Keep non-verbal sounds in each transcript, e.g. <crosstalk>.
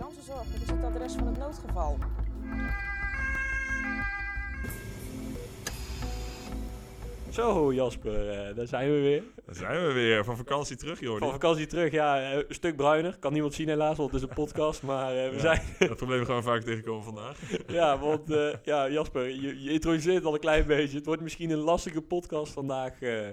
Ambulancezorg, dit is het adres van het noodgeval. Zo Jasper, eh, daar zijn we weer. Daar zijn we weer, van vakantie terug, Jordi. Van vakantie terug, ja, eh, een stuk bruiner. Kan niemand zien helaas, want het is een podcast. Maar eh, we Ja. zijn... Dat probleem gaan we vaak tegenkomen vandaag. <laughs> ja, want eh, ja, Jasper, je, je introduceert al een klein beetje. Het wordt misschien een lastige podcast vandaag eh,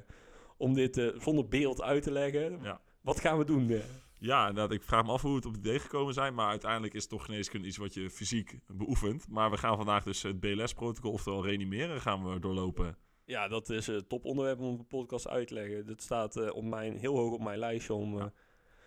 om dit eh, zonder beeld uit te leggen. Ja. Wat gaan we doen? Eh? Ja, inderdaad, ik vraag me af hoe we het op het idee gekomen zijn. Maar uiteindelijk is toch geneeskunde iets wat je fysiek beoefent. Maar we gaan vandaag dus het BLS-protocol, oftewel reanimeren, gaan we doorlopen. Ja, dat is een toponderwerp om op een podcast uit te leggen. Dat staat eh, op mijn, heel hoog op mijn lijstje om eh,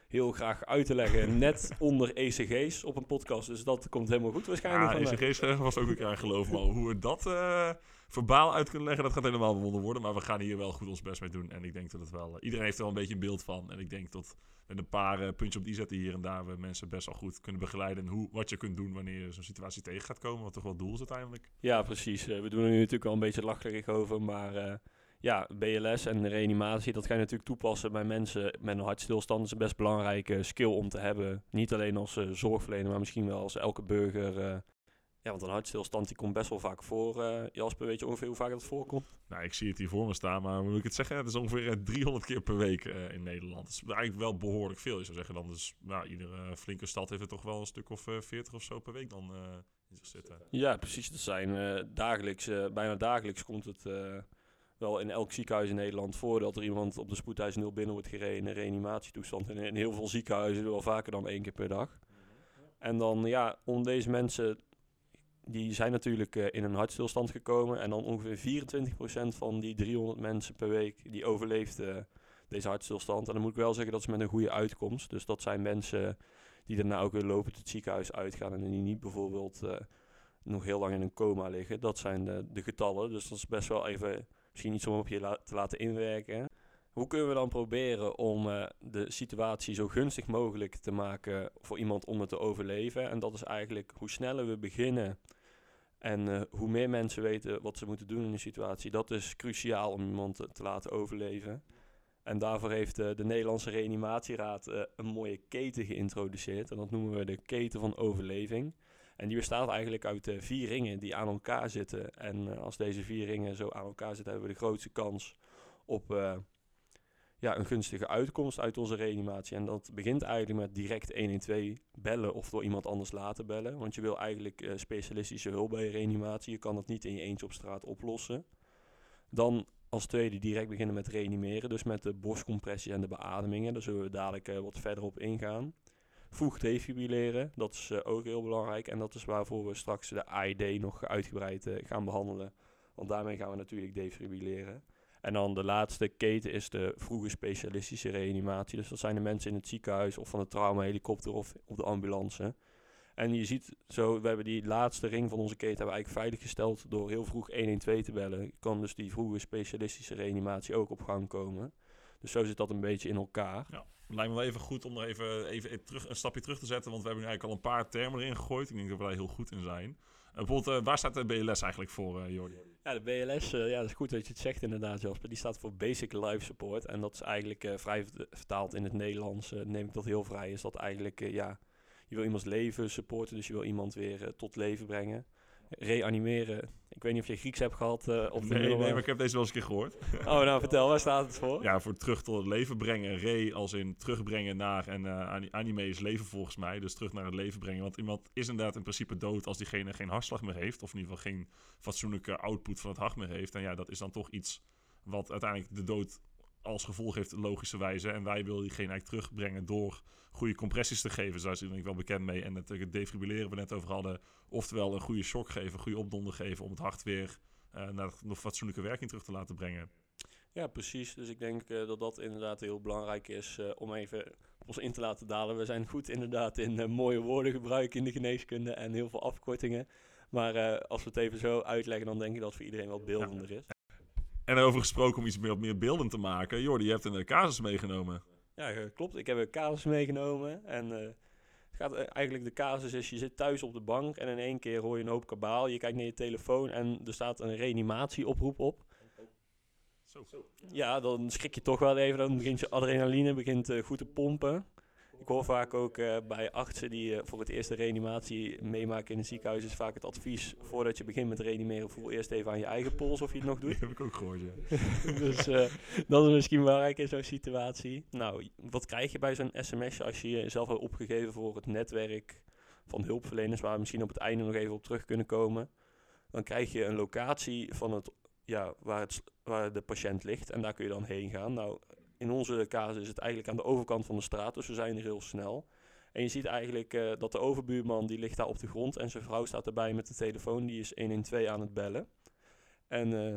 heel graag uit te leggen. <laughs> Net onder ECG's op een podcast. Dus dat komt helemaal goed waarschijnlijk. Ja. ECG's zeggen was ook aan geloof. Maar hoe we dat eh, verbaal uit kunnen leggen, dat gaat helemaal bewonderd worden. Maar we gaan hier wel goed ons best mee doen. En ik denk dat het wel... eh, iedereen heeft er wel een beetje een beeld van. En ik denk dat met een paar eh, puntjes op die zetten hier en daar... we mensen best wel goed kunnen begeleiden. En hoe, wat je kunt doen wanneer je zo'n situatie tegen gaat komen. Wat toch wel doel is uiteindelijk. Ja, precies. Eh, we doen er nu natuurlijk al een beetje lacherig over, maar ja, BLS en reanimatie, dat ga je natuurlijk toepassen bij mensen met een hartstilstand. Dat is een best belangrijke skill om te hebben. Niet alleen als zorgverlener, maar misschien wel als elke burger. Ja, want een hartstilstand die komt best wel vaak voor. eh Jasper, weet je ongeveer hoe vaak dat voorkomt? Nou, ik zie het hier voor me staan, maar moet ik het zeggen? Het is ongeveer eh, 300 keer per week eh, in Nederland. Dat is eigenlijk wel behoorlijk veel, je zou zeggen. Dan dus, nou, iedere eh, flinke stad heeft er toch wel een stuk of eh 40 of zo per week dan eh, in zich zitten. Ja, precies. Dat zijn eh, dagelijks, eh, bijna dagelijks komt het eh, wel in elk ziekenhuis in Nederland voor dat er iemand op de spoedhuis 0 binnen wordt gereden in een reanimatietoestand. En in heel veel ziekenhuizen wel vaker dan één keer per dag. En dan, ja, om deze mensen, die zijn natuurlijk eh, in een hartstilstand gekomen. En dan ongeveer 24% van die 300 mensen per week, die overleeft eh, deze hartstilstand. En dan moet ik wel zeggen, dat is met een goede uitkomst. Dus dat zijn mensen die daarna ook weer lopend het ziekenhuis uitgaan. En die niet bijvoorbeeld eh, nog heel lang in een coma liggen. Dat zijn de, de getallen. Dus dat is best wel even misschien iets om op je te laten inwerken. Hoe kunnen we dan proberen om de situatie zo gunstig mogelijk te maken voor iemand om het te overleven? En dat is eigenlijk hoe sneller we beginnen en eh, hoe meer mensen weten wat ze moeten doen in een situatie. Dat is cruciaal om iemand te, te laten overleven. En daarvoor heeft eh, de Nederlandse Reanimatieraad eh, een mooie keten geïntroduceerd. En dat noemen we de keten van overleving. En die bestaat eigenlijk uit vier ringen die aan elkaar zitten. En als deze vier ringen zo aan elkaar zitten, hebben we de grootste kans op ja, een gunstige uitkomst uit onze reanimatie. En dat begint eigenlijk met direct 112 bellen of door iemand anders laten bellen. Want je wil eigenlijk eh, specialistische hulp bij je reanimatie. Je kan dat niet in je eentje op straat oplossen. Dan als tweede direct beginnen met reanimeren. Dus met de borstcompressie en de beademingen. Daar zullen we dadelijk eh, wat verder op ingaan. Vroeg defibrilleren, dat is eh, ook heel belangrijk. En dat is waarvoor we straks de AED nog uitgebreid gaan behandelen. Want daarmee gaan we natuurlijk defibrilleren. En dan de laatste keten is de vroege specialistische reanimatie. Dus dat zijn de mensen in het ziekenhuis of van de traumahelikopter of op de ambulance. En je ziet zo, we hebben die laatste ring van onze keten hebben eigenlijk veiliggesteld door heel vroeg 112 te bellen. Kan dus die vroege specialistische reanimatie ook op gang komen. Dus zo zit dat een beetje in elkaar. Ja, lijkt me wel even goed om nog even, even terug, een stapje terug te zetten. Want we hebben nu eigenlijk al een paar termen erin gegooid. Ik denk dat we daar heel goed in zijn. Uh, bijvoorbeeld, uh, waar staat de BLS eigenlijk voor, uh, Jordi? Ja, de BLS, ja, dat is goed dat je het zegt inderdaad, Jasper. Die staat voor Basic Life Support. En dat is eigenlijk vrij vertaald in het Nederlands. Neem ik dat heel vrij. Is dat eigenlijk, ja, je wil iemands leven supporten. Dus je wil iemand weer tot leven brengen. Reanimeren. Ik weet niet of je Grieks hebt gehad. Uh, op nee, nee, maar ik heb deze wel eens een keer gehoord. Oh, nou vertel, waar staat het voor? Ja, voor terug tot het leven brengen. Re als in terugbrengen naar, en uh, anime is leven volgens mij. Dus terug naar het leven brengen. Want iemand is inderdaad in principe dood als diegene geen hartslag meer heeft. Of in ieder geval geen fatsoenlijke output van het hart meer heeft. En ja, dat is dan toch iets wat uiteindelijk de dood als gevolg heeft, logischerwijze. En wij willen diegene eigenlijk terugbrengen door goede compressies te geven. Daar is ik wel bekend mee. En het, het defibrilleren we net over hadden. Oftewel een goede shock geven, een goede opdonder geven om het hart weer uh, naar nog fatsoenlijke werking terug te laten brengen. Ja, precies. Dus ik denk uh, dat dat inderdaad heel belangrijk is uh, om even ons in te laten dalen. We zijn goed inderdaad in uh, mooie woorden gebruiken in de geneeskunde en heel veel afkortingen. Maar als we het even zo uitleggen, dan denk ik dat het voor iedereen wat beeldender is. En over gesproken om iets meer, meer beelden te maken. Jordi, je hebt een casus meegenomen. Ja, klopt. Ik heb een casus meegenomen. En uh, het gaat eigenlijk de casus is, je zit thuis op de bank en in één keer hoor je een hoop kabaal. Je kijkt naar je telefoon en er staat een reanimatieoproep op. Zo. Ja, dan schrik je toch wel even. Dan begint je adrenaline begint uh, goed te pompen. Ik hoor vaak ook eh, bij artsen die eh, voor het eerst de reanimatie meemaken in het ziekenhuis, is vaak het advies voordat je begint met reanimeren, voel eerst even aan je eigen pols of je het nog doet. <laughs> Die heb ik ook gehoord, ja. <laughs> dus eh, dat is misschien belangrijk in zo'n situatie. Nou, wat krijg je bij zo'n sms als je jezelf hebt opgegeven voor het netwerk van hulpverleners, waar we misschien op het einde nog even op terug kunnen komen? Dan krijg je een locatie van het, ja, waar, het, waar de patiënt ligt en daar kun je dan heen gaan. Nou, in onze casus is het eigenlijk aan de overkant van de straat, dus we zijn er heel snel. En je ziet eigenlijk uh, dat de overbuurman die ligt daar op de grond en zijn vrouw staat erbij met de telefoon, die is 112 aan het bellen. En uh,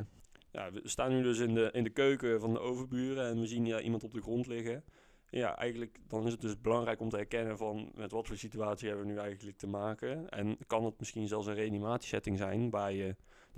ja, we staan nu dus in de, in de keuken van de overburen en we zien ja, iemand op de grond liggen. Ja, eigenlijk dan is het dus belangrijk om te herkennen van met wat voor situatie hebben we nu eigenlijk te maken. En kan het misschien zelfs een reanimatiesetting zijn waar je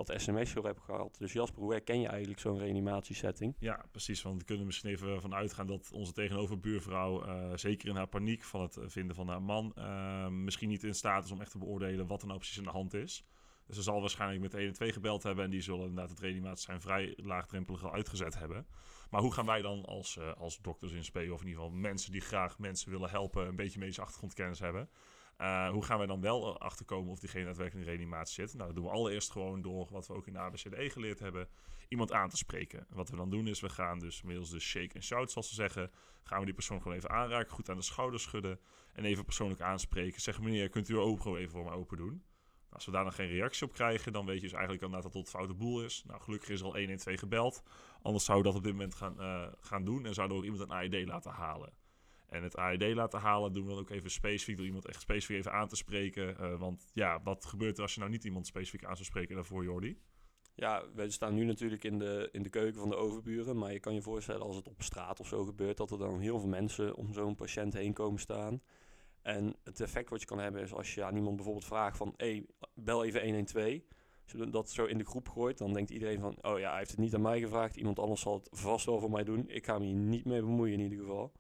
dat sms voor hebt gehad. Dus Jasper, hoe herken je eigenlijk zo'n reanimatiesetting? Ja, precies. Want we kunnen misschien even van uitgaan dat onze tegenoverbuurvrouw, uh, zeker in haar paniek van het vinden van haar man, uh, misschien niet in staat is om echt te beoordelen wat er nou precies aan de hand is. Dus ze zal waarschijnlijk met 112 gebeld hebben en die zullen inderdaad het reanimatie zijn vrij laagdrempelig al uitgezet hebben. Maar hoe gaan wij dan als, uh, als dokters in SP, of in ieder geval mensen die graag mensen willen helpen, een beetje medische achtergrondkennis hebben, uh, hoe gaan wij dan wel achterkomen of diegene daadwerkelijk in reanimatie zit? Nou, dat doen we allereerst gewoon door wat we ook in de ABCDE geleerd hebben, iemand aan te spreken. Wat we dan doen is, we gaan dus middels de shake en shout, zoals ze zeggen, gaan we die persoon gewoon even aanraken, goed aan de schouder schudden en even persoonlijk aanspreken. Zeggen meneer, kunt u uw ogen even voor mij open doen? Als we daar nog geen reactie op krijgen, dan weet je dus eigenlijk al dat het tot foute boel is. Nou, gelukkig is er al 112 gebeld. Anders zouden we dat op dit moment gaan, uh, gaan doen en zouden we ook iemand een AED laten halen. En het AED laten halen doen we dan ook even specifiek door iemand echt specifiek even aan te spreken. Uh, want ja, wat gebeurt er als je nou niet iemand specifiek aan zou spreken daarvoor, Jordi? Ja, we staan nu natuurlijk in de, in de keuken van de overburen. Maar je kan je voorstellen als het op straat of zo gebeurt, dat er dan heel veel mensen om zo'n patiënt heen komen staan. En het effect wat je kan hebben is als je aan iemand bijvoorbeeld vraagt van... Hey, bel even 112. Als je dat zo in de groep gooit, dan denkt iedereen van... Oh ja, hij heeft het niet aan mij gevraagd. Iemand anders zal het vast wel voor mij doen. Ik ga me hier niet mee bemoeien in ieder geval.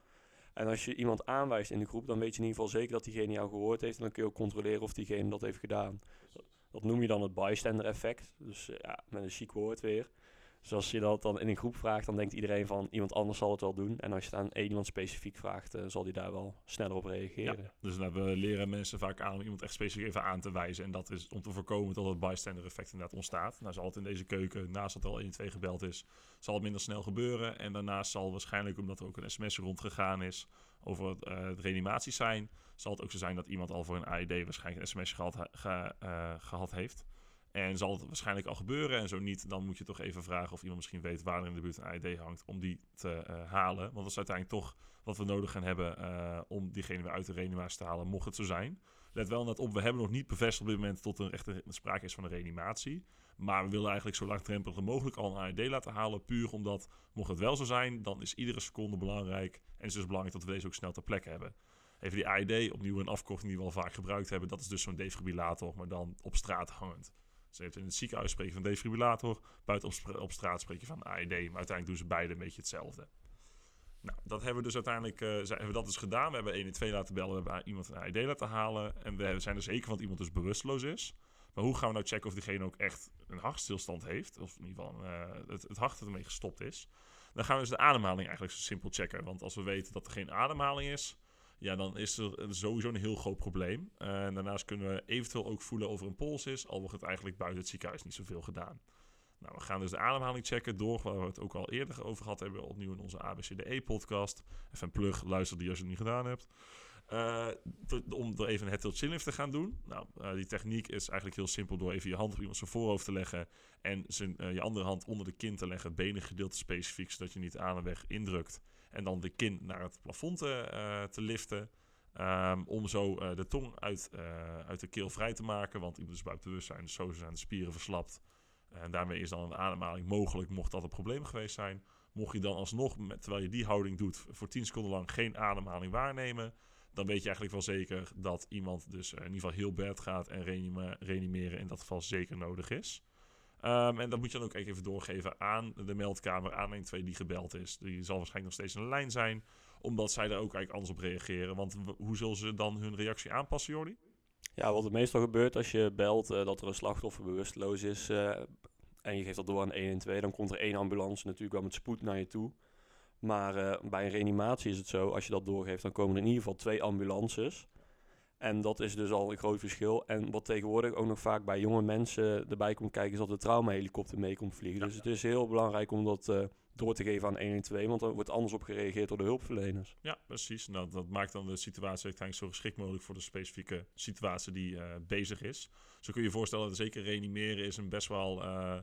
En als je iemand aanwijst in de groep, dan weet je in ieder geval zeker dat diegene jou gehoord heeft. En dan kun je ook controleren of diegene dat heeft gedaan. Dat noem je dan het bystander effect. Dus ja, met een chic woord weer. Dus als je dat dan in een groep vraagt, dan denkt iedereen van iemand anders zal het wel doen. En als je het aan één iemand specifiek vraagt, uh, zal die daar wel sneller op reageren. Dus we leren mensen vaak aan om iemand echt specifiek even aan te wijzen. En dat is om te voorkomen dat het bystander effect inderdaad ontstaat. Nou zal het in deze keuken, naast dat er al 1 2 gebeld is, zal het minder snel gebeuren. En daarnaast zal waarschijnlijk, omdat er ook een sms rondgegaan is over het, het reanimatie zijn, zal het ook zo zijn dat iemand al voor een AED waarschijnlijk een sms gehad, ge, uh, gehad heeft. En zal het waarschijnlijk al gebeuren. En zo niet, dan moet je toch even vragen of iemand misschien weet waar er in de buurt een AED hangt. Om die te uh, halen. Want dat is uiteindelijk toch wat we nodig gaan hebben uh, om diegene weer uit de reanimatie te halen, mocht het zo zijn. Let wel net op, we hebben nog niet bevestigd op dit moment tot er echt een, sprake is van een reanimatie. Maar we willen eigenlijk zo laagdrempelig mogelijk al een AED laten halen. Puur omdat, mocht het wel zo zijn, dan is iedere seconde belangrijk. En het is dus belangrijk dat we deze ook snel ter plekke hebben. Even die AED, opnieuw een afkorting die we al vaak gebruikt hebben. Dat is dus zo'n defibrillator, maar dan op straat hangend. Ze heeft in het ziekenhuis spreken van defibrillator. Buiten op, straat spreek je van AED. Maar uiteindelijk doen ze beide een beetje hetzelfde. Nou, dat hebben we dus uiteindelijk uh, hebben we dat dus gedaan. We hebben 1 en 2 laten bellen. We hebben iemand een AED laten halen. En we zijn er zeker van dat iemand dus bewusteloos is. Maar hoe gaan we nou checken of diegene ook echt een hartstilstand heeft? Of in ieder geval uh, het, het hart ermee gestopt is. Dan gaan we dus de ademhaling eigenlijk zo simpel checken. Want als we weten dat er geen ademhaling is, ja, dan is er sowieso een heel groot probleem. En daarnaast kunnen we eventueel ook voelen of er een pols is, al wordt het eigenlijk buiten het ziekenhuis niet zoveel gedaan. Nou, we gaan dus de ademhaling checken door waar we het ook al eerder over gehad hebben, opnieuw in onze ABCDE-podcast. Even een plug, luister die als je het niet gedaan hebt. Uh, om er even een head tilt chin lift te gaan doen. Nou, uh, die techniek is eigenlijk heel simpel door even je hand op iemand zijn voorhoofd te leggen en zijn, je andere hand onder de kin te leggen, benen gedeelte specifiek, zodat je niet de ademweg indrukt. En dan de kin naar het plafond te, uh, te liften. Um, om zo uh, de tong uit, uit de keel vrij te maken. Want iemand is buiten bewustzijn, dus zo zijn de spieren verslapt. En daarmee is dan een ademhaling mogelijk, mocht dat een probleem geweest zijn. Mocht je dan alsnog, terwijl je die houding doet, voor 10 seconden lang geen ademhaling waarnemen. Dan weet je eigenlijk wel zeker dat iemand dus in ieder geval heel bad gaat en reanimeren in dat geval zeker nodig is. Um, en dat moet je dan ook even doorgeven aan de meldkamer, aan 112 die gebeld is. Die zal waarschijnlijk nog steeds een lijn zijn, omdat zij daar ook eigenlijk anders op reageren. Want hoe zullen ze dan hun reactie aanpassen, Jordi? Ja, wat er meestal gebeurt als je belt uh, dat er een slachtoffer bewusteloos is uh, en je geeft dat door aan 112, dan komt er één ambulance natuurlijk wel met spoed naar je toe. Maar eh, bij een reanimatie is het zo, als je dat doorgeeft, dan komen er in ieder geval twee ambulances. En dat is dus al een groot verschil. En wat tegenwoordig ook nog vaak bij jonge mensen erbij komt kijken, is dat de traumahelikopter mee komt vliegen. Ja. Dus het is heel belangrijk om dat eh, door te geven aan 112, want er wordt anders op gereageerd door de hulpverleners. Ja, precies. Nou, dat maakt dan de situatie uiteindelijk zo geschikt mogelijk voor de specifieke situatie die eh, bezig is. Zo kun je je voorstellen, dat zeker reanimeren is een best wel eh,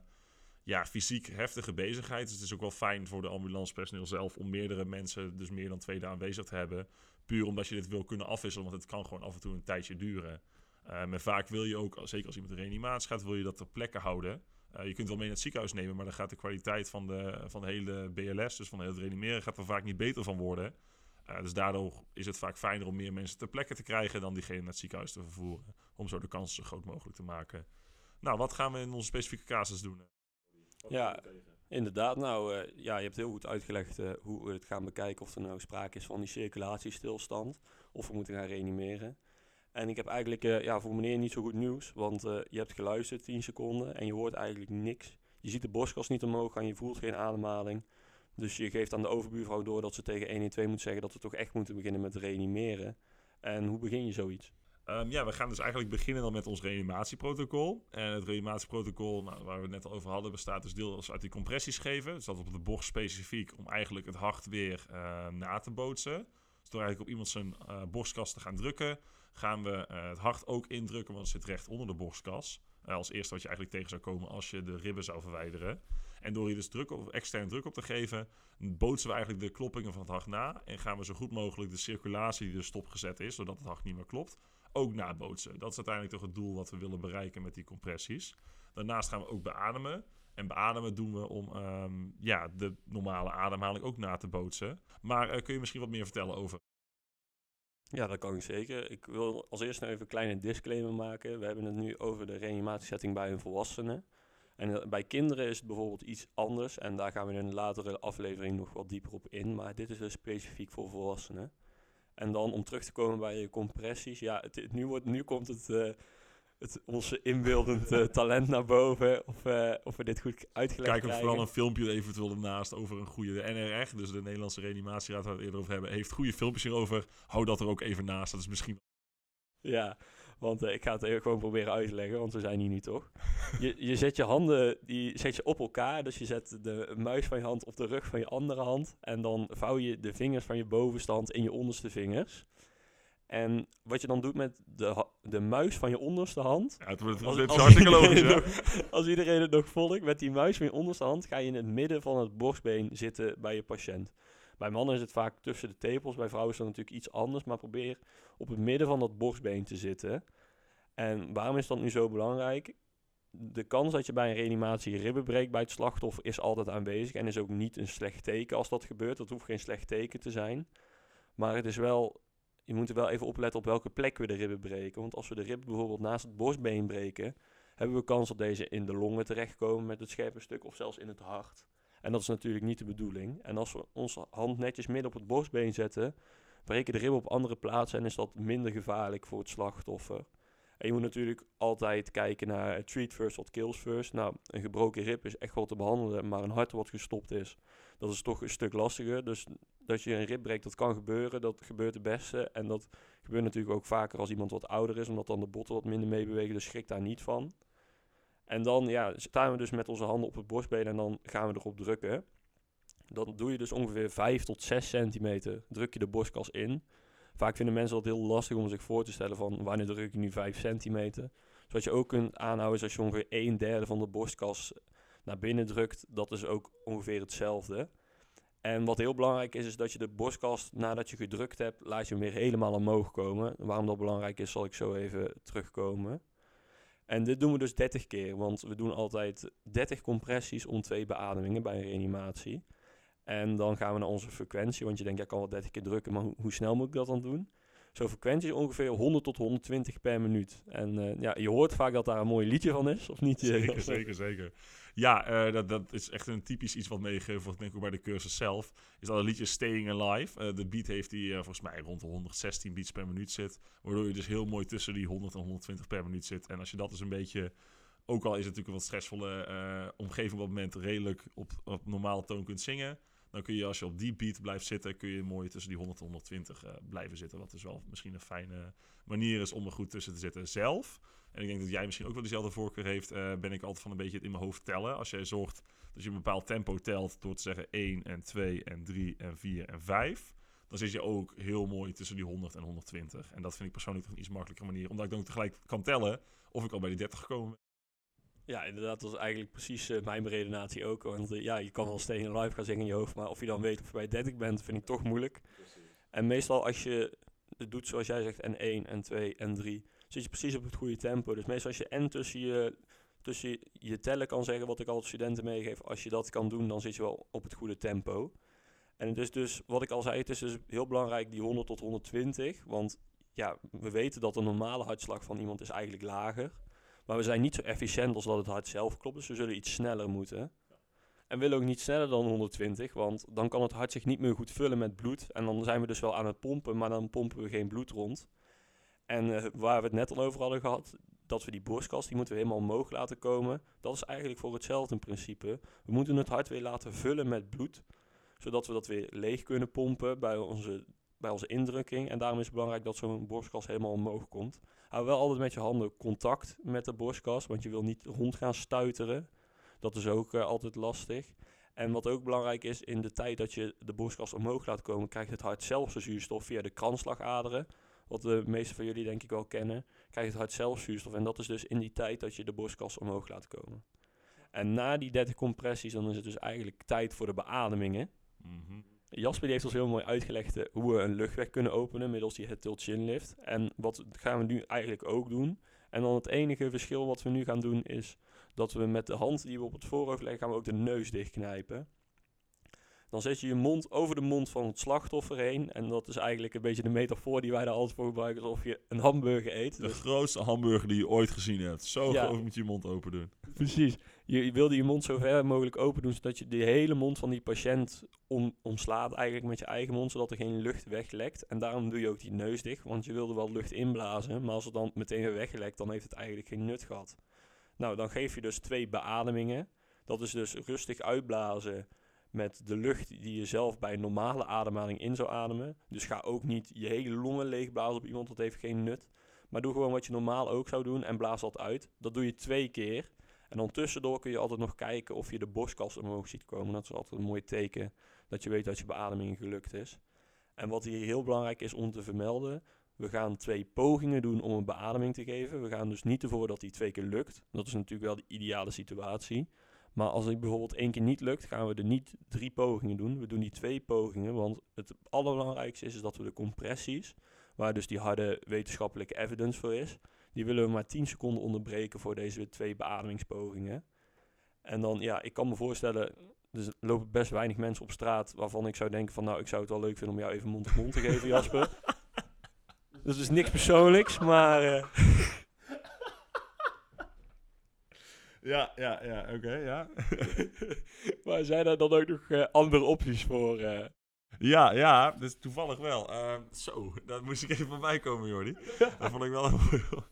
ja, fysiek heftige bezigheid. Dus het is ook wel fijn voor de ambulancepersoneel zelf om meerdere mensen, dus meer dan twee daar aanwezig te hebben. Puur omdat je dit wil kunnen afwisselen, want het kan gewoon af en toe een tijdje duren. Eh, maar vaak wil je ook, zeker als iemand in reanimatie gaat, wil je dat ter plekke houden. Eh, je kunt wel mee naar het ziekenhuis nemen, maar dan gaat de kwaliteit van de, van de hele BLS, dus van het reanimeren, gaat er vaak niet beter van worden. Eh, dus daardoor is het vaak fijner om meer mensen ter plekke te krijgen dan diegene naar het ziekenhuis te vervoeren. Om zo de kans zo groot mogelijk te maken. Nou, wat gaan we in onze specifieke casus doen? Wat Ja. tegen? Inderdaad, nou eh, ja, je hebt heel goed uitgelegd eh, hoe we het gaan bekijken of er nou sprake is van die circulatiestilstand of we moeten gaan reanimeren. En ik heb eigenlijk eh, ja, voor meneer niet zo goed nieuws, want je hebt geluisterd 10 seconden en je hoort eigenlijk niks. Je ziet de borstkas niet omhoog gaan, je voelt geen ademhaling. Dus je geeft aan de overbuurvrouw door dat ze tegen 112 moet zeggen dat we toch echt moeten beginnen met reanimeren. En hoe begin je zoiets? Ehm, ja, we gaan dus eigenlijk beginnen dan met ons reanimatieprotocol. En het reanimatieprotocol, nou, waar we het net al over hadden, bestaat dus deels uit die compressies geven. Dus dat op de borst specifiek om eigenlijk het hart weer eh, na te bootsen. Dus door eigenlijk op iemand zijn eh, borstkas te gaan drukken, gaan we eh, het hart ook indrukken, want het zit recht onder de borstkas. Eh, als eerste wat je eigenlijk tegen zou komen als je de ribben zou verwijderen. En door hier dus druk op, extern druk op te geven, bootsen we eigenlijk de kloppingen van het hart na. En gaan we zo goed mogelijk de circulatie die dus stopgezet is, zodat het hart niet meer klopt, ook nabootsen. Dat is uiteindelijk toch het doel wat we willen bereiken met die compressies. Daarnaast gaan we ook beademen. En beademen doen we om ehm, ja, de normale ademhaling ook na te bootsen. Maar eh, kun je misschien wat meer vertellen over? Ja, dat kan ik zeker. Ik wil als eerste nog even een kleine disclaimer maken. We hebben het nu over de reanimatiesetting bij een volwassene. En eh, bij kinderen is het bijvoorbeeld iets anders. En daar gaan we in een latere aflevering nog wat dieper op in. Maar dit is dus specifiek voor volwassenen. En dan om terug te komen bij je compressies. Ja, het, het- nu, wordt, nu komt het, eh, het onze inbeeldend eh, talent naar boven. Of, eh, of we dit goed uitgelegd Kijk krijgen. vooral een filmpje eventueel ernaast over een goede de NRR, dus de Nederlandse reanimatieraad waar we het eerder over hebben, heeft goede filmpjes hierover. Hou dat er ook even naast. Dat is misschien Ja, want eh, ik ga het even gewoon proberen uit te leggen, want we zijn hier nu toch. <laughs> Je, je zet je handen die zet je op elkaar, dus je zet de muis van je hand op de rug van je andere hand. En dan vouw je de vingers van je bovenste hand in je onderste vingers. En wat je dan doet met de, de muis van je onderste hand. Ja, het wordt Als, als hartstikke logisch, nog- als iedereen het nog volgt, met die muis van je onderste hand ga je in het midden van het borstbeen zitten bij je patiënt. Bij mannen is het vaak tussen de tepels, bij vrouwen is dat natuurlijk iets anders, maar probeer op het midden van dat borstbeen te zitten. En waarom is dat nu zo belangrijk? De kans dat je bij een reanimatie ribben breekt bij het slachtoffer is altijd aanwezig en is ook niet een slecht teken als dat gebeurt. Dat hoeft geen slecht teken te zijn. Maar het is wel, je moet er wel even opletten op welke plek we de ribben breken. Want als we de ribben bijvoorbeeld naast het borstbeen breken, hebben we kans dat deze in de longen terechtkomen met het scherpe stuk of zelfs in het hart. En dat is natuurlijk niet de bedoeling. En als we onze hand netjes midden op het borstbeen zetten, breken de ribben op andere plaatsen en is dat minder gevaarlijk voor het slachtoffer. En je moet natuurlijk altijd kijken naar treat first, what kills first. Nou, een gebroken rib is echt wel te behandelen, maar een hart wat gestopt is, dat is toch een stuk lastiger. Dus dat je een rib breekt, dat kan gebeuren, dat gebeurt het beste. En dat gebeurt natuurlijk ook vaker als iemand wat ouder is, omdat dan de botten wat minder meebewegen, dus schrik daar niet van. En dan ja, staan we dus met onze handen op het borstbeen en dan gaan we erop drukken. Dan doe je dus ongeveer 5 tot 6 centimeter, druk je de borstkas in. Vaak vinden mensen dat heel lastig om zich voor te stellen van wanneer druk ik nu 5 centimeter. Wat je ook kunt aanhouden is als je ongeveer 1 derde van de borstkas naar binnen drukt, dat is ook ongeveer hetzelfde. En wat heel belangrijk is, is dat je de borstkas nadat je gedrukt hebt, laat je hem weer helemaal omhoog komen. Waarom dat belangrijk is, zal ik zo even terugkomen. En dit doen we dus 30 keer, want we doen altijd 30 compressies om twee beademingen bij een reanimatie. En dan gaan we naar onze frequentie, want je denkt, ja, ik kan wel 30 keer drukken, maar hoe, hoe snel moet ik dat dan doen? Zo'n frequentie is ongeveer 100 tot 120 per minuut. En eh, ja, je hoort vaak dat daar een mooi liedje van is, of niet? Zeker, <laughs> zeker, zeker. Ja, eh, dat, dat is echt een typisch iets wat meegegeven wordt, denk ik, ook bij de cursus zelf. Is dat het liedje Staying Alive. Eh, de beat heeft die volgens mij rond de 116 beats per minuut zit. Waardoor je dus heel mooi tussen die 100 en 120 per minuut zit. En als je dat dus een beetje, ook al is het natuurlijk een wat stressvolle omgeving op moment, redelijk op, op normale toon kunt zingen. Dan kun je als je op die beat blijft zitten, kun je mooi tussen die 100 en 120 uh, blijven zitten. Wat dus wel misschien een fijne manier is om er goed tussen te zitten. Zelf, en ik denk dat jij misschien ook wel dezelfde voorkeur heeft, uh, ben ik altijd van een beetje het in mijn hoofd tellen. Als jij zorgt dat je een bepaald tempo telt door te zeggen 1 en 2 en 3 en 4 en 5 dan zit je ook heel mooi tussen die 100 en 120. En dat vind ik persoonlijk toch een iets makkelijker manier. Omdat ik dan tegelijk kan tellen of ik al bij die 30 gekomen ben. Ja, inderdaad, dat is eigenlijk precies uh, mijn redenatie ook. Want uh, ja, je kan wel steeds een live gaan zeggen in je hoofd, maar of je dan weet of je bij 30 bent, vind ik toch moeilijk. Precies. En meestal als je het doet zoals jij zegt, en 1 en 2 en 3, zit je precies op het goede tempo. Dus meestal als je en tussen je, tussen je tellen kan zeggen, wat ik altijd studenten meegeef, als je dat kan doen, dan zit je wel op het goede tempo. En het is dus, wat ik al zei, het is dus heel belangrijk die 100 tot 120. Want ja, we weten dat de normale hartslag van iemand is eigenlijk lager. Maar we zijn niet zo efficiënt als dat het hart zelf klopt. Dus we zullen iets sneller moeten. En willen ook niet sneller dan 120, want dan kan het hart zich niet meer goed vullen met bloed. En dan zijn we dus wel aan het pompen, maar dan pompen we geen bloed rond. En uh, waar we het net al over hadden gehad, dat we die borstkas, die moeten we helemaal omhoog laten komen. Dat is eigenlijk voor hetzelfde principe. We moeten het hart weer laten vullen met bloed zodat we dat weer leeg kunnen pompen bij onze, bij onze indrukking. En daarom is het belangrijk dat zo'n borstkas helemaal omhoog komt. Hou wel altijd met je handen contact met de borstkas, want je wil niet rond gaan stuiteren. Dat is ook uh, altijd lastig. En wat ook belangrijk is, in de tijd dat je de borstkas omhoog laat komen, krijgt het hart zelf zuurstof via de kransslagaderen. Wat de meeste van jullie denk ik wel kennen, krijgt het hart zelf zuurstof. En dat is dus in die tijd dat je de borstkas omhoog laat komen. En na die 30 compressies, dan is het dus eigenlijk tijd voor de beademingen. Mm Jasper heeft ons heel mooi uitgelegd uh, hoe we een luchtweg kunnen openen middels die het tilt chin lift. En wat gaan we nu eigenlijk ook doen. En dan het enige verschil wat we nu gaan doen is dat we met de hand die we op het voorhoofd leggen, gaan we ook de neus dichtknijpen. Dan zet je je mond over de mond van het slachtoffer heen. En dat is eigenlijk een beetje de metafoor die wij daar altijd voor gebruiken. Alsof je een hamburger eet. De dus grootste hamburger die je ooit gezien hebt. Zo ja. groot moet je je mond open doen. Precies. Je, je wilde je mond zo ver mogelijk open doen. Zodat je de hele mond van die patiënt om, omslaat eigenlijk met je eigen mond. Zodat er geen lucht weglekt. En daarom doe je ook die neus dicht. Want je wilde wel lucht inblazen. Maar als het dan meteen weer weglekt, dan heeft het eigenlijk geen nut gehad. Nou, dan geef je dus twee beademingen. Dat is dus rustig uitblazen met de lucht die je zelf bij normale ademhaling in zou ademen. Dus ga ook niet je hele longen leegblazen op iemand, dat heeft geen nut. Maar doe gewoon wat je normaal ook zou doen en blaas dat uit. Dat doe je twee keer. En dan tussendoor kun je altijd nog kijken of je de borstkas omhoog ziet komen. Dat is altijd een mooi teken dat je weet dat je beademing gelukt is. En wat hier heel belangrijk is om te vermelden, we gaan twee pogingen doen om een beademing te geven. We gaan dus niet ervoor dat die twee keer lukt. Dat is natuurlijk wel de ideale situatie. Maar als het bijvoorbeeld één keer niet lukt, gaan we er niet drie pogingen doen. We doen die twee pogingen, want het allerbelangrijkste is, is dat we de compressies, waar dus die harde wetenschappelijke evidence voor is, die willen we maar 10 seconden onderbreken voor deze twee beademingspogingen. En dan, ja, ik kan me voorstellen, er lopen best weinig mensen op straat waarvan ik zou denken van, nou, ik zou het wel leuk vinden om jou even mond op mond te geven, Jasper. <laughs> Dat is niks persoonlijks, maar... Uh, Ja, ja, ja, oké, ja. <laughs> maar zijn er dan ook nog uh, andere opties voor? Uh... Ja, ja, dus toevallig wel. Uh, zo, dat moest ik even voorbij komen, Jordi. <laughs> Dat vond ik wel heel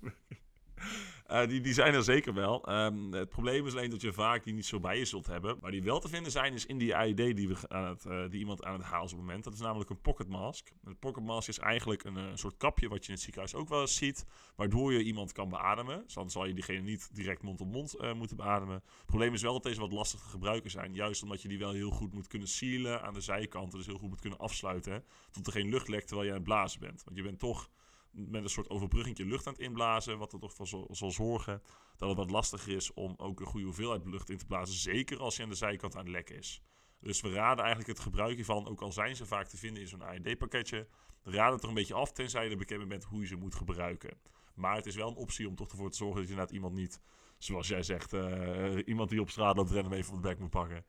uh, die, die zijn er zeker wel. Um, het probleem is alleen dat je vaak die niet zo bij je zult hebben. Maar die wel te vinden zijn is in die AED die, we aan het, uh, die iemand aan het halen is op het moment. Dat is namelijk een pocket mask. Een pocket mask is eigenlijk een, een, soort kapje wat je in het ziekenhuis ook wel eens ziet. Waardoor je iemand kan beademen. Dus dan zal je diegene niet direct mond op mond moeten beademen. Het probleem is wel dat deze wat lastig te gebruiken zijn. Juist omdat je die wel heel goed moet kunnen sealen aan de zijkanten. Dus heel goed moet kunnen afsluiten. Tot er geen lucht lekt terwijl je aan het blazen bent. Want je bent toch met een soort overbrugging lucht aan het inblazen. Wat er toch voor zal, zorgen dat het wat lastiger is om ook een goede hoeveelheid lucht in te blazen. Zeker als je aan de zijkant aan het lekken is. Dus we raden eigenlijk het gebruik hiervan, ook al zijn ze vaak te vinden in zo'n AED-pakketje, raden het er een beetje af, tenzij je er bekend bent hoe je ze moet gebruiken. Maar het is wel een optie om toch ervoor te zorgen dat je inderdaad iemand niet, zoals jij zegt, uh, iemand die op straat loopt rennen even van de bek moet pakken.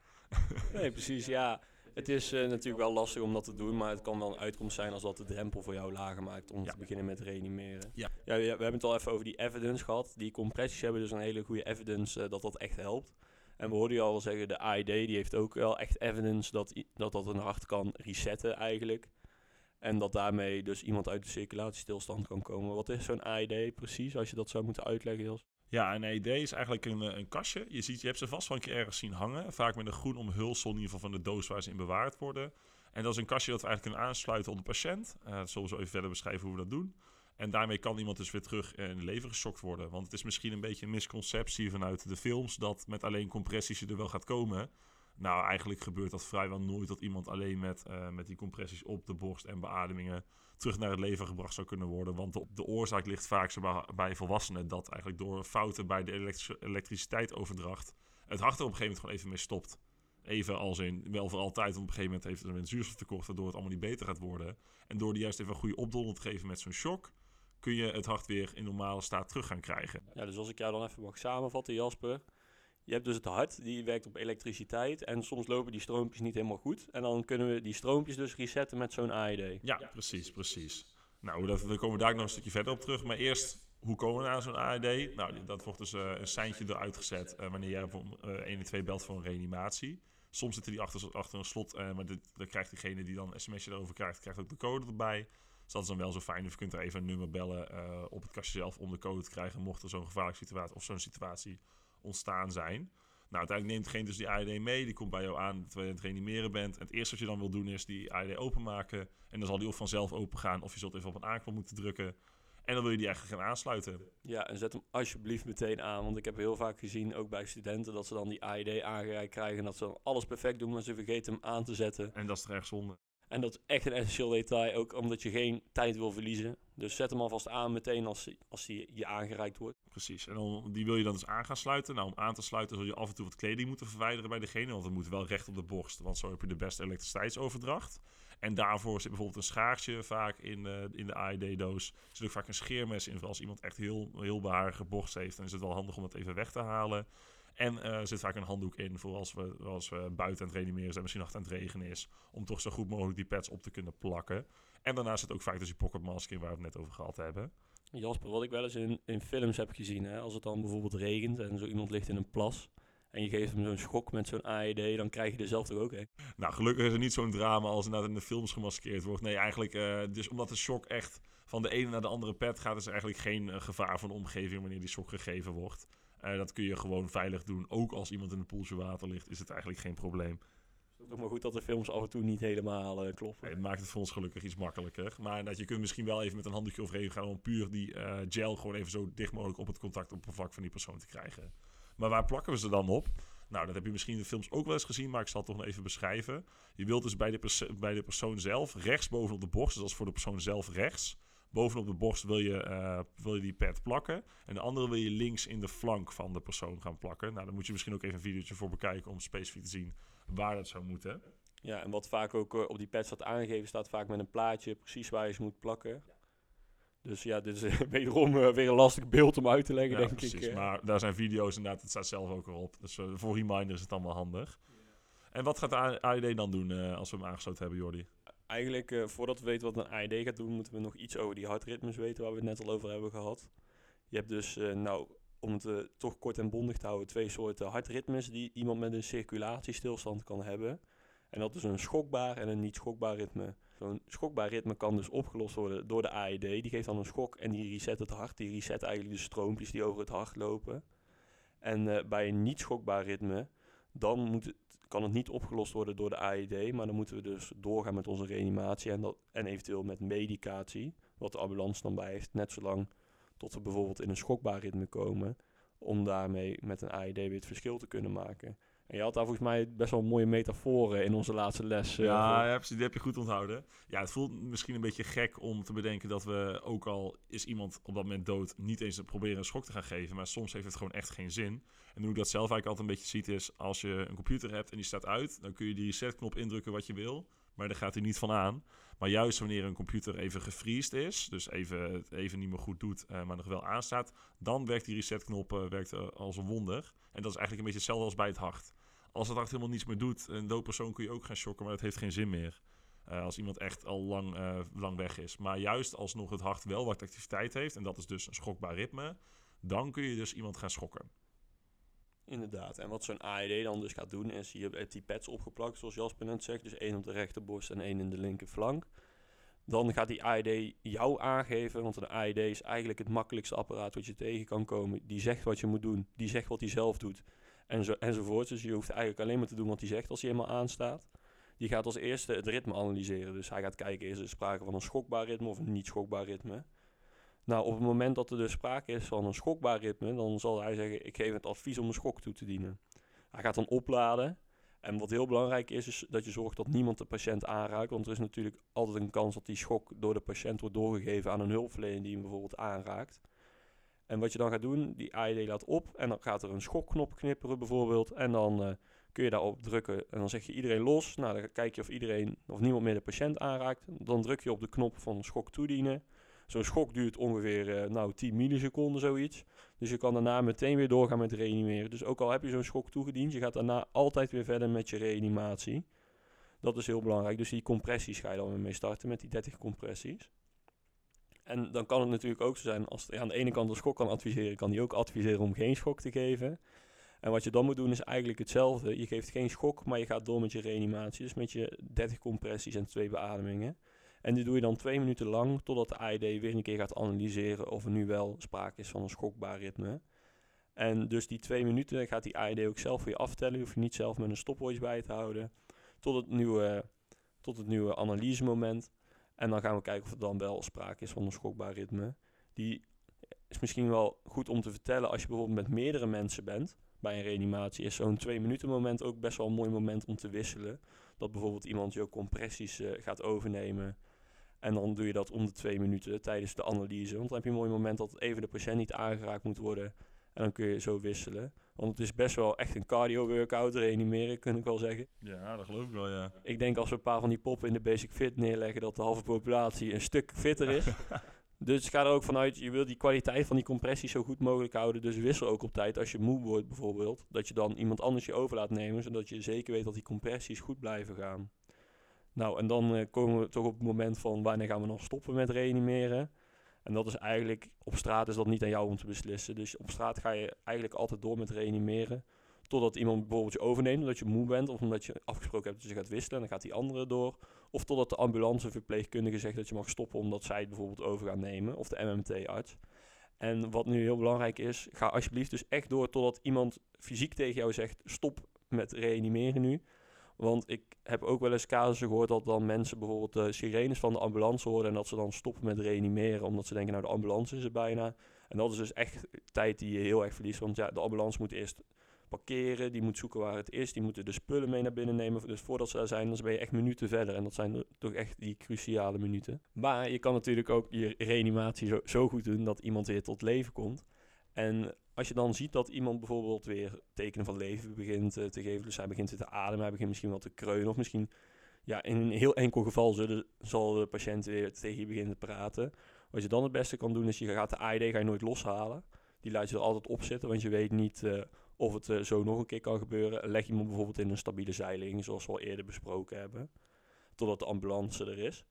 nee, precies, ja. Het is uh, natuurlijk wel lastig om dat te doen, maar het kan wel een uitkomst zijn als dat de drempel voor jou lager maakt om te beginnen met reanimeren. Ja. ja. we hebben het al even over die evidence gehad. Die compressies hebben dus een hele goede evidence uh, dat dat echt helpt. En we hoorden je al zeggen, de AED die heeft ook wel echt evidence dat dat, dat een hart kan resetten eigenlijk. En dat daarmee dus iemand uit de circulatiestilstand kan komen. Wat is zo'n AED precies, als je dat zou moeten uitleggen, Jos? Ja, een ED is eigenlijk een, eh, een kastje. Je, ziet, je hebt ze vast wel een keer ergens zien hangen. Vaak met een groen omhulsel, in ieder geval van de doos waar ze in bewaard worden. En dat is een kastje dat we eigenlijk kunnen aansluiten op de patiënt. Uh, dat zullen we zo even verder beschrijven hoe we dat doen. En daarmee kan iemand dus weer terug in het leven geschokt worden. Want het is misschien een beetje een misconceptie vanuit de films dat met alleen compressies je er wel gaat komen. Nou, eigenlijk gebeurt dat vrijwel nooit dat iemand alleen met, uh, met die compressies op de borst en beademingen terug naar het leven gebracht zou kunnen worden. Want de, de oorzaak ligt vaak bij volwassenen dat eigenlijk door fouten bij de elektriciteitsoverdracht het hart er op een gegeven moment gewoon even mee stopt. Even als in, wel voor altijd, op een gegeven moment heeft het een zuurstoftekort waardoor het allemaal niet beter gaat worden. En door die juist even een goede opdonder te geven met zo'n shock, kun je het hart weer in normale staat terug gaan krijgen. Ja, dus als ik jou dan even mag samenvatten, Jasper. Je hebt dus het hart, die werkt op elektriciteit. En soms lopen die stroompjes niet helemaal goed. En dan kunnen we die stroompjes dus resetten met zo'n AED. Ja, precies, precies. Nou, dat, daar komen we daar nog een stukje verder op terug. Maar eerst, hoe komen we naar zo'n AED? Nou, dat wordt dus uh, een seintje eruit gezet uh, wanneer je uh, 112 belt voor een reanimatie. Soms zitten die achter, achter een slot, uh, maar dit, dan krijgt degene die dan een sms'je erover krijgt, krijgt ook de code erbij. Dus dat is dan wel zo fijn. Of je kunt er even een nummer bellen uh, op het kastje zelf om de code te krijgen, mocht er zo'n gevaarlijke situatie of zo'n situatie ontstaan zijn. Nou, uiteindelijk neemt degene dus die AED mee. Die komt bij jou aan terwijl je aan het reanimeren bent. En het eerste wat je dan wil doen is die AED openmaken. En dan zal die of vanzelf open gaan of je zult even op een aanknop moeten drukken. En dan wil je die eigenlijk gaan aansluiten. Ja, en zet hem alsjeblieft meteen aan. Want ik heb heel vaak gezien, ook bij studenten, dat ze dan die AED aangereikt krijgen. En dat ze dan alles perfect doen, maar ze vergeten hem aan te zetten. En dat is er echt zonde. En dat is echt een essentieel detail, ook omdat je geen tijd wil verliezen. Dus zet hem alvast aan meteen als, als die je aangereikt wordt. Precies, en die wil je dan dus aan gaan sluiten. Nou, om aan te sluiten zul je af en toe wat kleding moeten verwijderen bij degene. Want het moet wel recht op de borst, want zo heb je de beste elektriciteitsoverdracht. En daarvoor zit bijvoorbeeld een schaarsje vaak in, uh, in de AED-doos. Er zit ook vaak een scheermes in. Als iemand echt heel, heel behaarige borst heeft, dan is het wel handig om dat even weg te halen. En uh, er zit vaak een handdoek in voor als we, als we buiten aan het reanimeren zijn, misschien achter aan het regenen is. Om toch zo goed mogelijk die pads op te kunnen plakken. En daarnaast zit ook vaak dus die pocketmask in waar we het net over gehad hebben. Jasper, wat ik wel eens in, in films heb gezien, hè, als het dan bijvoorbeeld regent en zo iemand ligt in een plas. En je geeft hem zo'n schok met zo'n AED, dan krijg je er zelf toch ook een. Nou, gelukkig is er niet zo'n drama als inderdaad in de films gemaskeerd wordt. Nee, eigenlijk, uh, dus omdat de shock echt van de ene naar de andere pad gaat, is er eigenlijk geen uh, gevaar van de omgeving wanneer die shock gegeven wordt. Uh, dat kun je gewoon veilig doen. Ook als iemand in een poeltje water ligt, is het eigenlijk geen probleem. Het is toch maar goed dat de films af en toe niet helemaal uh, kloppen. Nee, het maakt het voor ons gelukkig iets makkelijker. Maar dat je kunt misschien wel even met een handdoekje overheen gaan om puur die uh, gel gewoon even zo dicht mogelijk op het contactoppervlak van die persoon te krijgen. Maar waar plakken we ze dan op? Nou, dat heb je misschien in de films ook wel eens gezien, maar ik zal het toch nog even beschrijven. Je wilt dus bij de, bij de persoon zelf rechts bovenop de borst, dus dat is voor de persoon zelf rechts, bovenop de borst wil je, uh, wil je die pad plakken. En de andere wil je links in de flank van de persoon gaan plakken. Nou, daar moet je misschien ook even een videootje voor bekijken om specifiek te zien waar dat zou moeten. Ja, en wat vaak ook uh, op die pad staat aangegeven, staat vaak met een plaatje precies waar je ze moet plakken. Dus ja, dit is <laughs> wederom uh, weer een lastig beeld om uit te leggen, ja, denk precies. ik. Maar daar zijn video's inderdaad, het staat zelf ook erop. Dus voor reminder is het allemaal handig. Ja. En wat gaat de AED dan doen als we hem aangesloten hebben, Jordi? Eigenlijk, uh, voordat we weten wat een AED gaat doen, moeten we nog iets over die hartritmes weten waar we het net al over hebben gehad. Je hebt dus, uh, nou, om het uh, toch kort en bondig te houden, twee soorten hartritmes die iemand met een circulatiestilstand kan hebben. En dat is een schokbaar en een niet schokbaar ritme. Zo'n schokbaar ritme kan dus opgelost worden door de AED. Die geeft dan een schok en die reset het hart. Die reset eigenlijk de stroompjes die over het hart lopen. En bij een niet schokbaar ritme, dan moet kan het niet opgelost worden door de AED, maar dan moeten we dus doorgaan met onze reanimatie en, dat, en eventueel met medicatie, wat de ambulance dan bij heeft, net zolang tot we bijvoorbeeld in een schokbaar ritme komen, om daarmee met een AED weer het verschil te kunnen maken. En je had daar volgens mij best wel mooie metaforen in onze laatste les. Ja, ja precies, die heb je goed onthouden. Ja, het voelt misschien een beetje gek om te bedenken dat we, ook al is iemand op dat moment dood, niet eens proberen een schok te gaan geven. Maar soms heeft het gewoon echt geen zin. En hoe ik dat zelf eigenlijk altijd een beetje ziet is, als je een computer hebt en die staat uit, dan kun je die resetknop indrukken wat je wil. Maar daar gaat hij niet van aan. Maar juist wanneer een computer even gefriest is, dus even, even niet meer goed doet, uh, maar nog wel aanstaat, dan werkt die resetknop uh, werkt, uh, als een wonder. En dat is eigenlijk een beetje hetzelfde als bij het hart. Als het hart helemaal niets meer doet, een dood persoon kun je ook gaan shocken, maar dat heeft geen zin meer. als iemand echt al lang, lang weg is. Maar juist als nog het hart wel wat activiteit heeft, en dat is dus een schokbaar ritme, dan kun je dus iemand gaan schokken. Inderdaad. En wat zo'n AED dan dus gaat doen, is je hebt die pads opgeplakt, zoals Jasper net zegt. Dus één op de rechterborst en één in de linkerflank. Dan gaat die AED jou aangeven, want een AED is eigenlijk het makkelijkste apparaat wat je tegen kan komen. Die zegt wat je moet doen, die zegt wat hij zelf doet en zo, enzovoort. Dus je hoeft eigenlijk alleen maar te doen wat hij zegt als hij helemaal aanstaat. Die gaat als eerste het ritme analyseren. Dus hij gaat kijken, is er sprake van een schokbaar ritme of een niet schokbaar ritme. Nou, op het moment dat er dus sprake is van een schokbaar ritme, dan zal hij zeggen, ik geef het advies om een schok toe te dienen. Hij gaat dan opladen. En wat heel belangrijk is, is dat je zorgt dat niemand de patiënt aanraakt. Want er is natuurlijk altijd een kans dat die schok door de patiënt wordt doorgegeven aan een hulpverlener die hem bijvoorbeeld aanraakt. En wat je dan gaat doen, die AED laat op en dan gaat er een schokknop knipperen bijvoorbeeld. En dan uh, kun je daarop drukken en dan zeg je iedereen los. Nou, dan kijk je of iedereen of niemand meer de patiënt aanraakt. Dan druk je op de knop van schok toedienen. Zo'n schok duurt ongeveer uh, nou, 10 milliseconden, zoiets. Dus je kan daarna meteen weer doorgaan met reanimeren. Dus ook al heb je zo'n schok toegediend, je gaat daarna altijd weer verder met je reanimatie. Dat is heel belangrijk. Dus die compressies ga je dan weer mee starten met die 30 compressies. En dan kan het natuurlijk ook zo zijn, als je aan de ene kant een schok kan adviseren, kan die ook adviseren om geen schok te geven. En wat je dan moet doen is eigenlijk hetzelfde. Je geeft geen schok, maar je gaat door met je reanimatie. Dus met je 30 compressies en twee beademingen. En die doe je dan twee minuten lang, totdat de AED weer een keer gaat analyseren of er nu wel sprake is van een schokbaar ritme. En dus die twee minuten gaat die AED ook zelf voor je aftellen. Je hoeft je niet zelf met een stopwatch bij te houden. Tot het nieuwe, tot het nieuwe analysemoment. En dan gaan we kijken of er dan wel sprake is van een schokbaar ritme. Die is misschien wel goed om te vertellen als je bijvoorbeeld met meerdere mensen bent. Bij een reanimatie is zo'n twee minuten moment ook best wel een mooi moment om te wisselen. Dat bijvoorbeeld iemand je compressies uh, gaat overnemen. En dan doe je dat om de twee minuten tijdens de analyse. Want dan heb je een mooi moment dat even de patiënt niet aangeraakt moet worden. En dan kun je zo wisselen. Want het is best wel echt een cardio-workout, reanimeren, kun ik wel zeggen. Ja, dat geloof ik wel, ja. Ik denk als we een paar van die poppen in de basic fit neerleggen, dat de halve populatie een stuk fitter is. <laughs> dus ga er ook vanuit, je wil die kwaliteit van die compressie zo goed mogelijk houden. Dus wissel ook op tijd als je moe wordt bijvoorbeeld. Dat je dan iemand anders je over laat nemen, zodat je zeker weet dat die compressies goed blijven gaan. Nou, en dan uh, komen we toch op het moment van wanneer gaan we nog stoppen met reanimeren. En dat is eigenlijk, op straat is dat niet aan jou om te beslissen. Dus op straat ga je eigenlijk altijd door met reanimeren. Totdat iemand bijvoorbeeld je overneemt omdat je moe bent. Of omdat je afgesproken hebt dat je gaat wisselen. En dan gaat die andere door. Of totdat de ambulanceverpleegkundige zegt dat je mag stoppen omdat zij het bijvoorbeeld over gaan nemen. Of de MMT-arts. En wat nu heel belangrijk is, ga alsjeblieft dus echt door totdat iemand fysiek tegen jou zegt: stop met reanimeren nu. Want ik heb ook wel eens casussen gehoord dat dan mensen bijvoorbeeld de sirenes van de ambulance horen en dat ze dan stoppen met reanimeren, omdat ze denken, nou de ambulance is er bijna. En dat is dus echt tijd die je heel erg verliest, want ja, de ambulance moet eerst parkeren, die moet zoeken waar het is, die moeten de spullen mee naar binnen nemen. Dus voordat ze daar zijn, dan ben je echt minuten verder en dat zijn toch echt die cruciale minuten. Maar je kan natuurlijk ook je reanimatie zo, zo goed doen dat iemand weer tot leven komt. En als je dan ziet dat iemand bijvoorbeeld weer tekenen van leven begint uh, te geven, dus hij begint te ademen, hij begint misschien wel te kreunen, of misschien, ja, in een heel enkel geval zullen, zal de patiënt weer tegen je beginnen te praten. Wat je dan het beste kan doen, is je gaat de AED ga je nooit loshalen. Die laat je er altijd op zitten, want je weet niet uh, of het uh, zo nog een keer kan gebeuren. Leg hem bijvoorbeeld in een stabiele zeiling, zoals we al eerder besproken hebben, totdat de ambulance er is.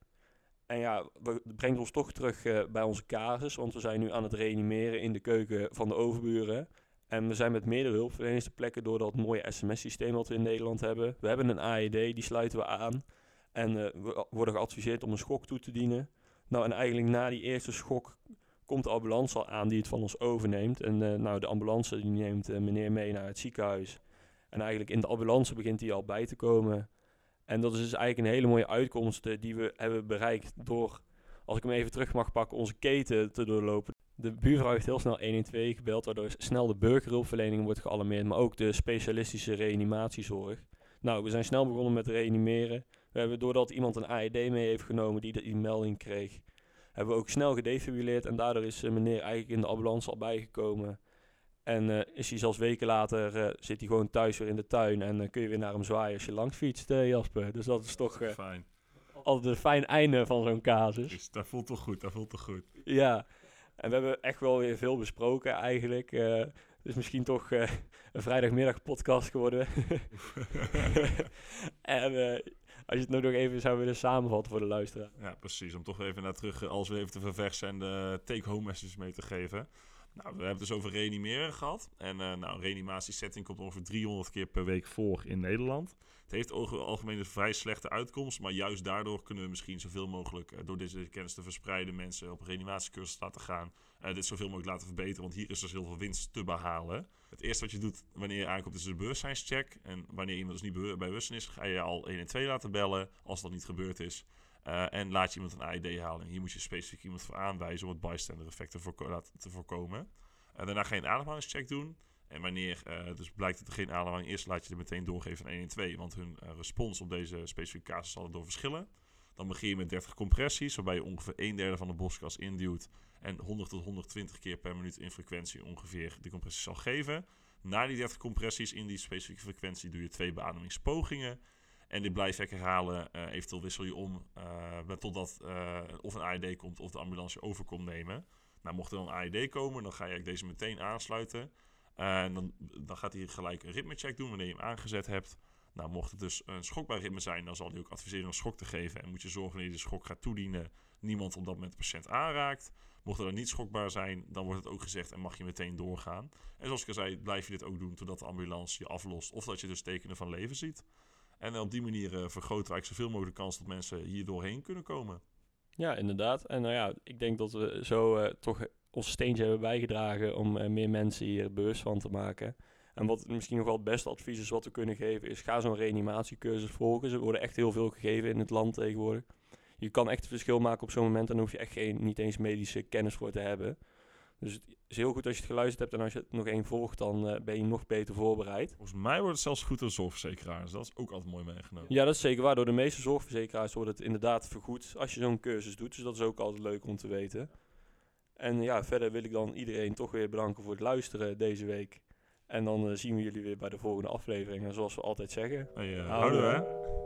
En ja, we brengt ons toch terug uh, bij onze casus, want we zijn nu aan het reanimeren in de keuken van de overburen. En we zijn met meerdere hulpverleners te plekken door dat mooie sms-systeem wat we in Nederland hebben. We hebben een AED, die sluiten we aan. En uh, we worden geadviseerd om een schok toe te dienen. Nou, en eigenlijk na die eerste schok komt de ambulance al aan die het van ons overneemt. En uh, nou, de ambulance die neemt meneer mee naar het ziekenhuis. En eigenlijk in de ambulance begint hij al bij te komen. En dat is dus eigenlijk een hele mooie uitkomst die we hebben bereikt door, als ik hem even terug mag pakken, onze keten te doorlopen. De buurvrouw heeft heel snel 112 gebeld, waardoor snel de burgerhulpverlening wordt gealarmeerd, maar ook de specialistische reanimatiezorg. Nou, we zijn snel begonnen met reanimeren. We hebben, doordat iemand een AED mee heeft genomen die die melding kreeg, hebben we ook snel gedefibrilleerd en daardoor is meneer eigenlijk in de ambulance al bijgekomen. En uh, is hij zelfs weken later, uh, zit hij gewoon thuis weer in de tuin en uh, kun je weer naar hem zwaaien als je langs fietst, Jasper. Dus dat is toch fijn. altijd een fijn einde van zo'n casus. Dus dat voelt toch goed, dat voelt toch goed. Ja, en we hebben echt wel weer veel besproken eigenlijk. Het is misschien toch een vrijdagmiddag podcast geworden. <laughs> en als je het nou nog even zou willen samenvatten voor de luisteraar. Ja, precies. Om toch even naar terug, als we even te verversen en de take-home messages mee te geven. Nou, we hebben het dus over reanimeren gehad. En uh, nou, reanimatiesetting komt ongeveer 300 keer per week voor in Nederland. Het heeft over het algemeen een vrij slechte uitkomst. Maar juist daardoor kunnen we misschien zoveel mogelijk, uh, door deze kennis te verspreiden, mensen op reanimatiecursus laten gaan. Uh, dit zoveel mogelijk laten verbeteren, want hier is dus heel veel winst te behalen. Het eerste wat je doet wanneer je aankomt is de bewustzijnscheck. En wanneer iemand dus niet bewustzijn is, ga je al 112 laten bellen, als dat niet gebeurd is. Uh, en laat je iemand een AED halen. En hier moet je specifiek iemand voor aanwijzen om het bystander effect te, te voorkomen. Daarna ga je ademhalingscheck doen. En wanneer uh, dus blijkt dat er geen ademhaling is, laat je er meteen doorgeven aan 112. Want hun respons op deze specifieke casus zal door verschillen. Dan begin je met 30 compressies, waarbij je ongeveer een derde van de borstkas induwt. En 100 tot 120 keer per minuut in frequentie ongeveer de compressie zal geven. Na die 30 compressies in die specifieke frequentie doe je twee beademingspogingen. En dit blijf ik herhalen. Uh, eventueel wissel je om uh, totdat uh, of een AED komt of de ambulance je over komt nemen. Nou, mocht er dan een AED komen, dan ga je deze meteen aansluiten. en dan, dan gaat hij gelijk een ritmecheck doen wanneer je hem aangezet hebt. Nou, mocht het dus een schokbaar ritme zijn, dan zal hij ook adviseren een schok te geven. En moet je zorgen dat je de schok gaat toedienen, niemand op dat moment de patiënt aanraakt. Mocht er niet schokbaar zijn, dan wordt het ook gezegd en mag je meteen doorgaan. En zoals ik al zei, blijf je dit ook doen totdat de ambulance je aflost of dat je dus tekenen van leven ziet. En op die manier uh, vergroten wij zoveel mogelijk kans dat mensen hier doorheen kunnen komen. Ja, inderdaad. En nou ja, ik denk dat we zo uh, toch ons steentje hebben bijgedragen om uh, meer mensen hier bewust van te maken. En wat misschien nog wel het beste advies is wat we kunnen geven, is ga zo'n reanimatiecursus volgen. Ze worden echt heel veel gegeven in het land tegenwoordig. Je kan echt een verschil maken op zo'n moment en daar hoef je echt geen, niet eens medische kennis voor te hebben. Dus het is heel goed als je het geluisterd hebt en als je het nog één volgt, dan uh, ben je nog beter voorbereid. Volgens mij wordt het zelfs goed door zorgverzekeraars. Dat is ook altijd mooi meegenomen. Ja, dat is zeker waar. Door de meeste zorgverzekeraars wordt het inderdaad vergoed als je zo'n cursus doet. Dus dat is ook altijd leuk om te weten. En ja, verder wil ik dan iedereen toch weer bedanken voor het luisteren deze week. En dan uh, zien we jullie weer bij de volgende aflevering. En zoals we altijd zeggen... Hey, uh, houden we, hè?